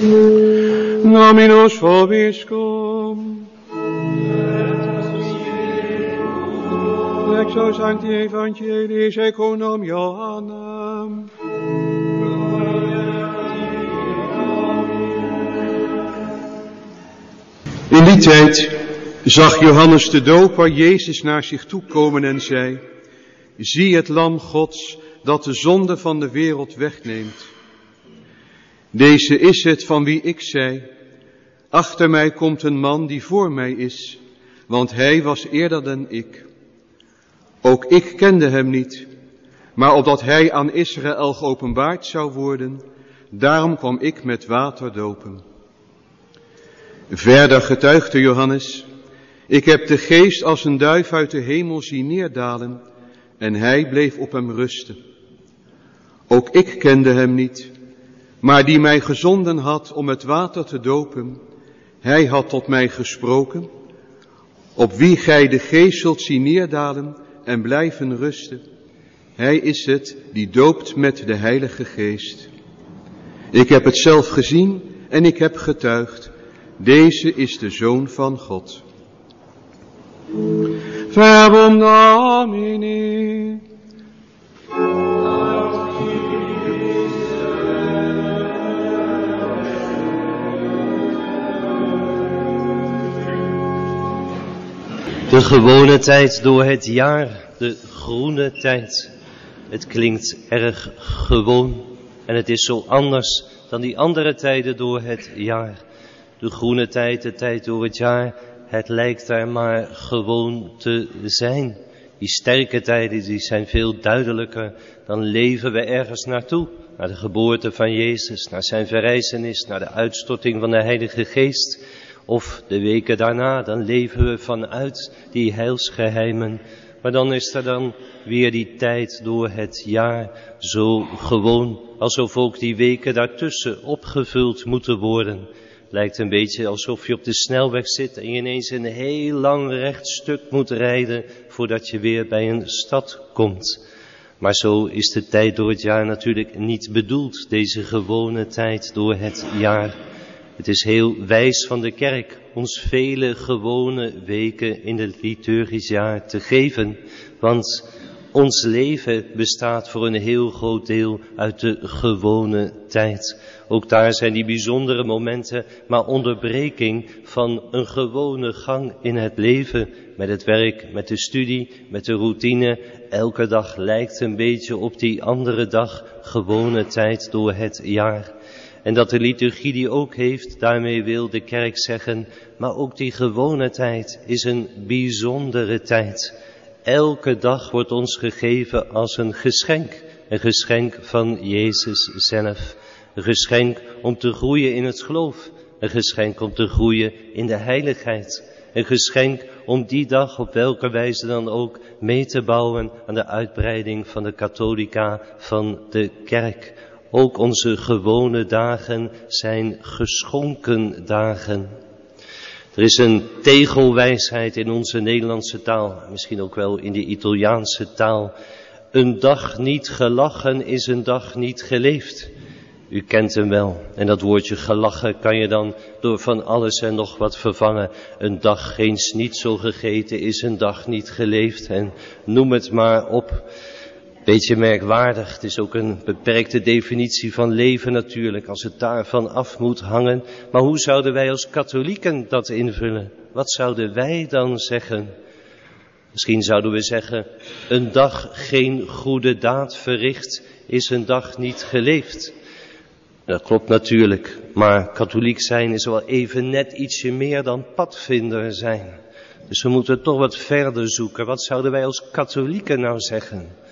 Dominus vobiscum. Exo Sancti Evangelii Econom Johannem. In die tijd zag Johannes de doper Jezus naar zich toe komen en zei, zie het lam Gods dat de zonde van de wereld wegneemt. Deze is het van wie ik zei, achter mij komt een man die voor mij is, want hij was eerder dan ik. Ook ik kende hem niet, maar opdat hij aan Israël geopenbaard zou worden, daarom kwam ik met water dopen. Verder getuigde Johannes, ik heb de geest als een duif uit de hemel zien neerdalen en hij bleef op hem rusten. Ook ik kende hem niet, maar die mij gezonden had om het water te dopen, hij had tot mij gesproken, op wie gij de geest zult zien neerdalen en blijven rusten. Hij is het die doopt met de Heilige Geest. Ik heb het zelf gezien en ik heb getuigd. Deze is de Zoon van God. Verbum. De gewone tijd door het jaar, de groene tijd. Het klinkt erg gewoon en het is zo anders dan die andere tijden door het jaar. De groene tijd, de tijd door het jaar, het lijkt daar maar gewoon te zijn. Die sterke tijden die zijn veel duidelijker. Dan leven we ergens naartoe. Naar de geboorte van Jezus, naar zijn verrijzenis, naar de uitstorting van de Heilige Geest. Of de weken daarna, dan leven we vanuit die heilsgeheimen. Maar dan is er dan weer die tijd door het jaar zo gewoon, alsof ook die weken daartussen opgevuld moeten worden. Lijkt een beetje alsof je op de snelweg zit en je ineens een heel lang rechtstuk moet rijden voordat je weer bij een stad komt. Maar zo is de tijd door het jaar natuurlijk niet bedoeld, deze gewone tijd door het jaar. Het is heel wijs van de kerk ons vele gewone weken in het liturgisch jaar te geven. Want ons leven bestaat voor een heel groot deel uit de gewone tijd. Ook daar zijn die bijzondere momenten maar onderbreking van een gewone gang in het leven. Met het werk, met de studie, met de routine. Elke dag lijkt een beetje op die andere dag gewone tijd door het jaar. En dat de liturgie die ook heeft, daarmee wil de kerk zeggen, maar ook die gewone tijd is een bijzondere tijd. Elke dag wordt ons gegeven als een geschenk, een geschenk van Jezus zelf. Een geschenk om te groeien in het geloof, een geschenk om te groeien in de heiligheid. Een geschenk om die dag op welke wijze dan ook mee te bouwen aan de uitbreiding van de katholica van de kerk. Ook onze gewone dagen zijn geschonken dagen. Er is een tegelwijsheid in onze Nederlandse taal, misschien ook wel in de Italiaanse taal. Een dag niet gelachen is een dag niet geleefd. U kent hem wel. En dat woordje gelachen kan je dan door van alles en nog wat vervangen. Een dag geen zo gegeten is een dag niet geleefd. En noem het maar op. Beetje merkwaardig, het is ook een beperkte definitie van leven natuurlijk, als het daarvan af moet hangen. Maar hoe zouden wij als katholieken dat invullen? Wat zouden wij dan zeggen? Misschien zouden we zeggen, een dag geen goede daad verricht is een dag niet geleefd. Dat klopt natuurlijk, maar katholiek zijn is wel even net ietsje meer dan padvinder zijn. Dus we moeten toch wat verder zoeken. Wat zouden wij als katholieken nou zeggen?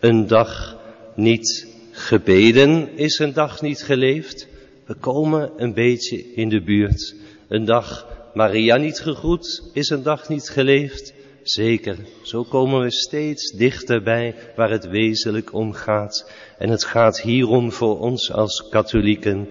Een dag niet gebeden is een dag niet geleefd. We komen een beetje in de buurt. Een dag Maria niet gegroet is een dag niet geleefd. Zeker, zo komen we steeds dichterbij waar het wezenlijk om gaat. En het gaat hierom voor ons als katholieken.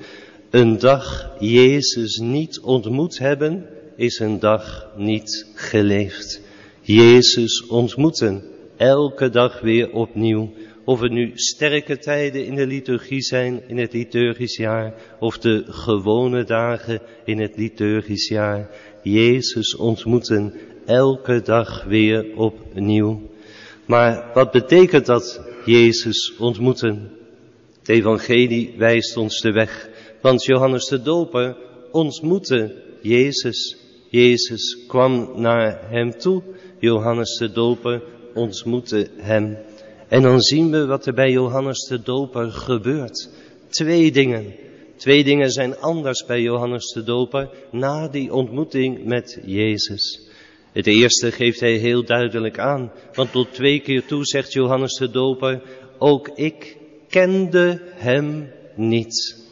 Een dag Jezus niet ontmoet hebben, is een dag niet geleefd. Jezus ontmoeten, elke dag weer opnieuw. Of het nu sterke tijden in de liturgie zijn in het liturgisch jaar, of de gewone dagen in het liturgisch jaar. Jezus ontmoeten elke dag weer opnieuw. Maar wat betekent dat, Jezus ontmoeten? Het evangelie wijst ons de weg, want Johannes de Doper ontmoette Jezus. Jezus kwam naar hem toe, Johannes de Doper ontmoette hem. En dan zien we wat er bij Johannes de Doper gebeurt. Twee dingen. Twee dingen zijn anders bij Johannes de Doper na die ontmoeting met Jezus. Het eerste geeft hij heel duidelijk aan, want tot twee keer toe zegt Johannes de Doper, ook ik kende hem niet.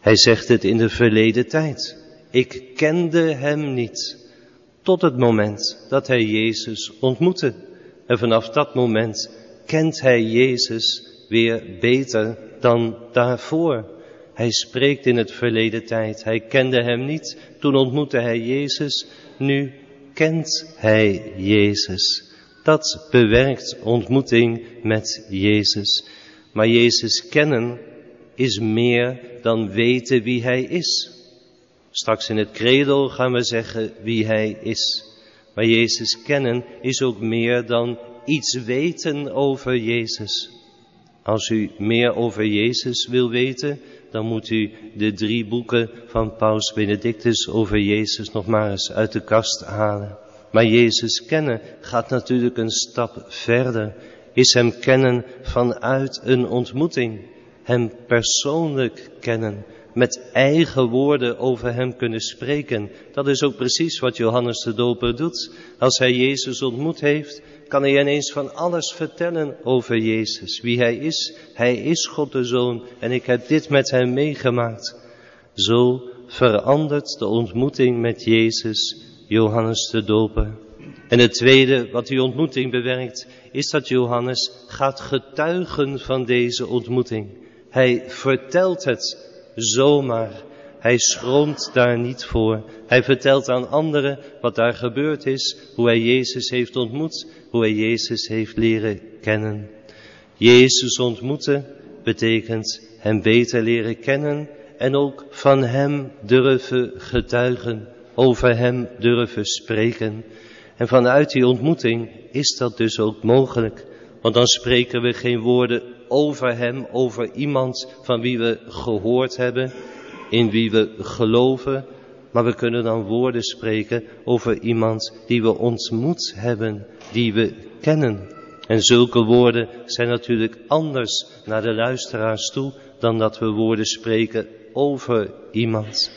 Hij zegt het in de verleden tijd. Ik kende hem niet. Tot het moment dat hij Jezus ontmoette. En vanaf dat moment kent hij Jezus weer beter dan daarvoor. Hij spreekt in het verleden tijd. Hij kende hem niet. Toen ontmoette hij Jezus. Nu kent hij Jezus. Dat bewerkt ontmoeting met Jezus. Maar Jezus kennen is meer dan weten wie hij is. Straks in het credo gaan we zeggen wie hij is. Maar Jezus kennen is ook meer dan iets weten over Jezus. Als u meer over Jezus wil weten, dan moet u de drie boeken van Paus Benedictus over Jezus nog maar eens uit de kast halen. Maar Jezus kennen gaat natuurlijk een stap verder. Is Hem kennen vanuit een ontmoeting. Hem persoonlijk kennen. Met eigen woorden over Hem kunnen spreken. Dat is ook precies wat Johannes de Doper doet. Als hij Jezus ontmoet heeft, kan hij ineens van alles vertellen over Jezus. Wie Hij is. Hij is God de Zoon en ik heb dit met Hem meegemaakt. Zo verandert de ontmoeting met Jezus Johannes de Doper. En het tweede wat die ontmoeting bewerkt, is dat Johannes gaat getuigen van deze ontmoeting. Hij vertelt het zomaar. Hij schroomt daar niet voor. Hij vertelt aan anderen wat daar gebeurd is, hoe hij Jezus heeft ontmoet, hoe hij Jezus heeft leren kennen. Jezus ontmoeten betekent hem beter leren kennen en ook van hem durven getuigen, over hem durven spreken. En vanuit die ontmoeting is dat dus ook mogelijk. Want dan spreken we geen woorden over hem, over iemand van wie we gehoord hebben, in wie we geloven, maar we kunnen dan woorden spreken over iemand die we ontmoet hebben, die we kennen. En zulke woorden zijn natuurlijk anders naar de luisteraars toe dan dat we woorden spreken over iemand.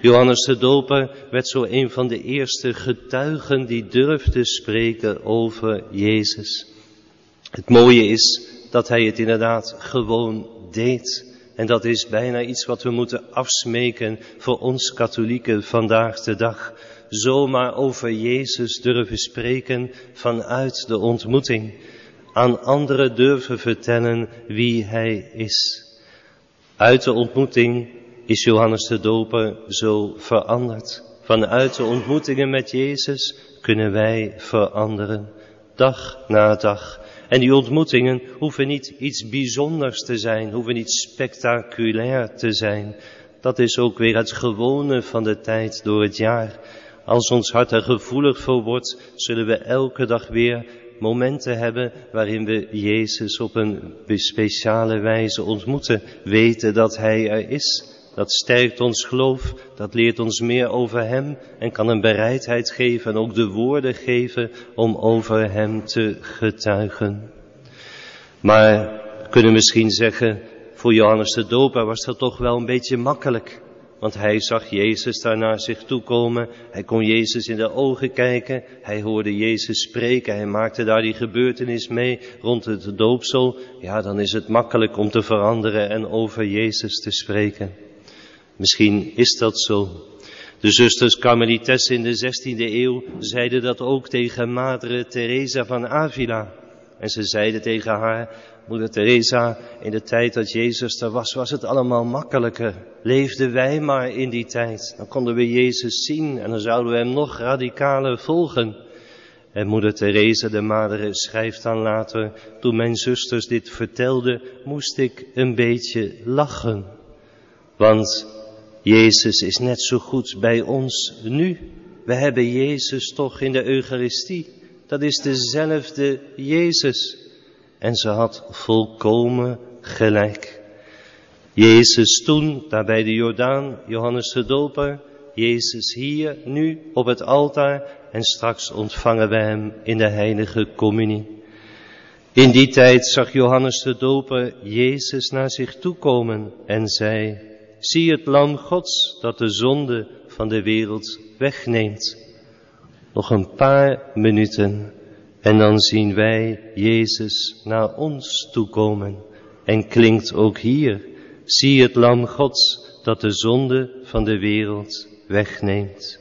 Johannes de Doper werd zo een van de eerste getuigen die durfde spreken over Jezus. Het mooie is dat hij het inderdaad gewoon deed. En dat is bijna iets wat we moeten afsmeken voor ons katholieken vandaag de dag. Zomaar over Jezus durven spreken vanuit de ontmoeting. Aan anderen durven vertellen wie Hij is. Uit de ontmoeting is Johannes de Doper zo veranderd. Vanuit de ontmoetingen met Jezus kunnen wij veranderen. Dag na dag. En die ontmoetingen hoeven niet iets bijzonders te zijn, hoeven niet spectaculair te zijn. Dat is ook weer het gewone van de tijd door het jaar. Als ons hart er gevoelig voor wordt, zullen we elke dag weer momenten hebben waarin we Jezus op een speciale wijze ontmoeten, weten dat Hij er is. Dat sterkt ons geloof, dat leert ons meer over Hem en kan een bereidheid geven en ook de woorden geven om over Hem te getuigen. Maar we kunnen misschien zeggen, voor Johannes de Doper was dat toch wel een beetje makkelijk. Want hij zag Jezus daar naar zich toe komen. Hij kon Jezus in de ogen kijken. Hij hoorde Jezus spreken. Hij maakte daar die gebeurtenis mee rond het doopsel. Ja, dan is het makkelijk om te veranderen en over Jezus te spreken. Misschien is dat zo. De zusters Carmelites in de 16e eeuw zeiden dat ook tegen Madre Teresa van Avila. En ze zeiden tegen haar, moeder Teresa, in de tijd dat Jezus er was, was het allemaal makkelijker. Leefden wij maar in die tijd. Dan konden we Jezus zien en dan zouden we hem nog radicaler volgen. En moeder Therese de Madere schrijft dan later, toen mijn zusters dit vertelden, moest ik een beetje lachen. Want Jezus is net zo goed bij ons nu. We hebben Jezus toch in de Eucharistie. Dat is dezelfde Jezus. En ze had volkomen gelijk. Jezus toen, daar bij de Jordaan, Johannes de Doper, Jezus hier, nu, op het altaar en straks ontvangen we hem in de heilige communie. In die tijd zag Johannes de Doper Jezus naar zich toekomen en zei, zie het lam Gods dat de zonde van de wereld wegneemt. Nog een paar minuten en dan zien wij Jezus naar ons toekomen. En klinkt ook hier, zie het lam Gods dat de zonde van de wereld wegneemt.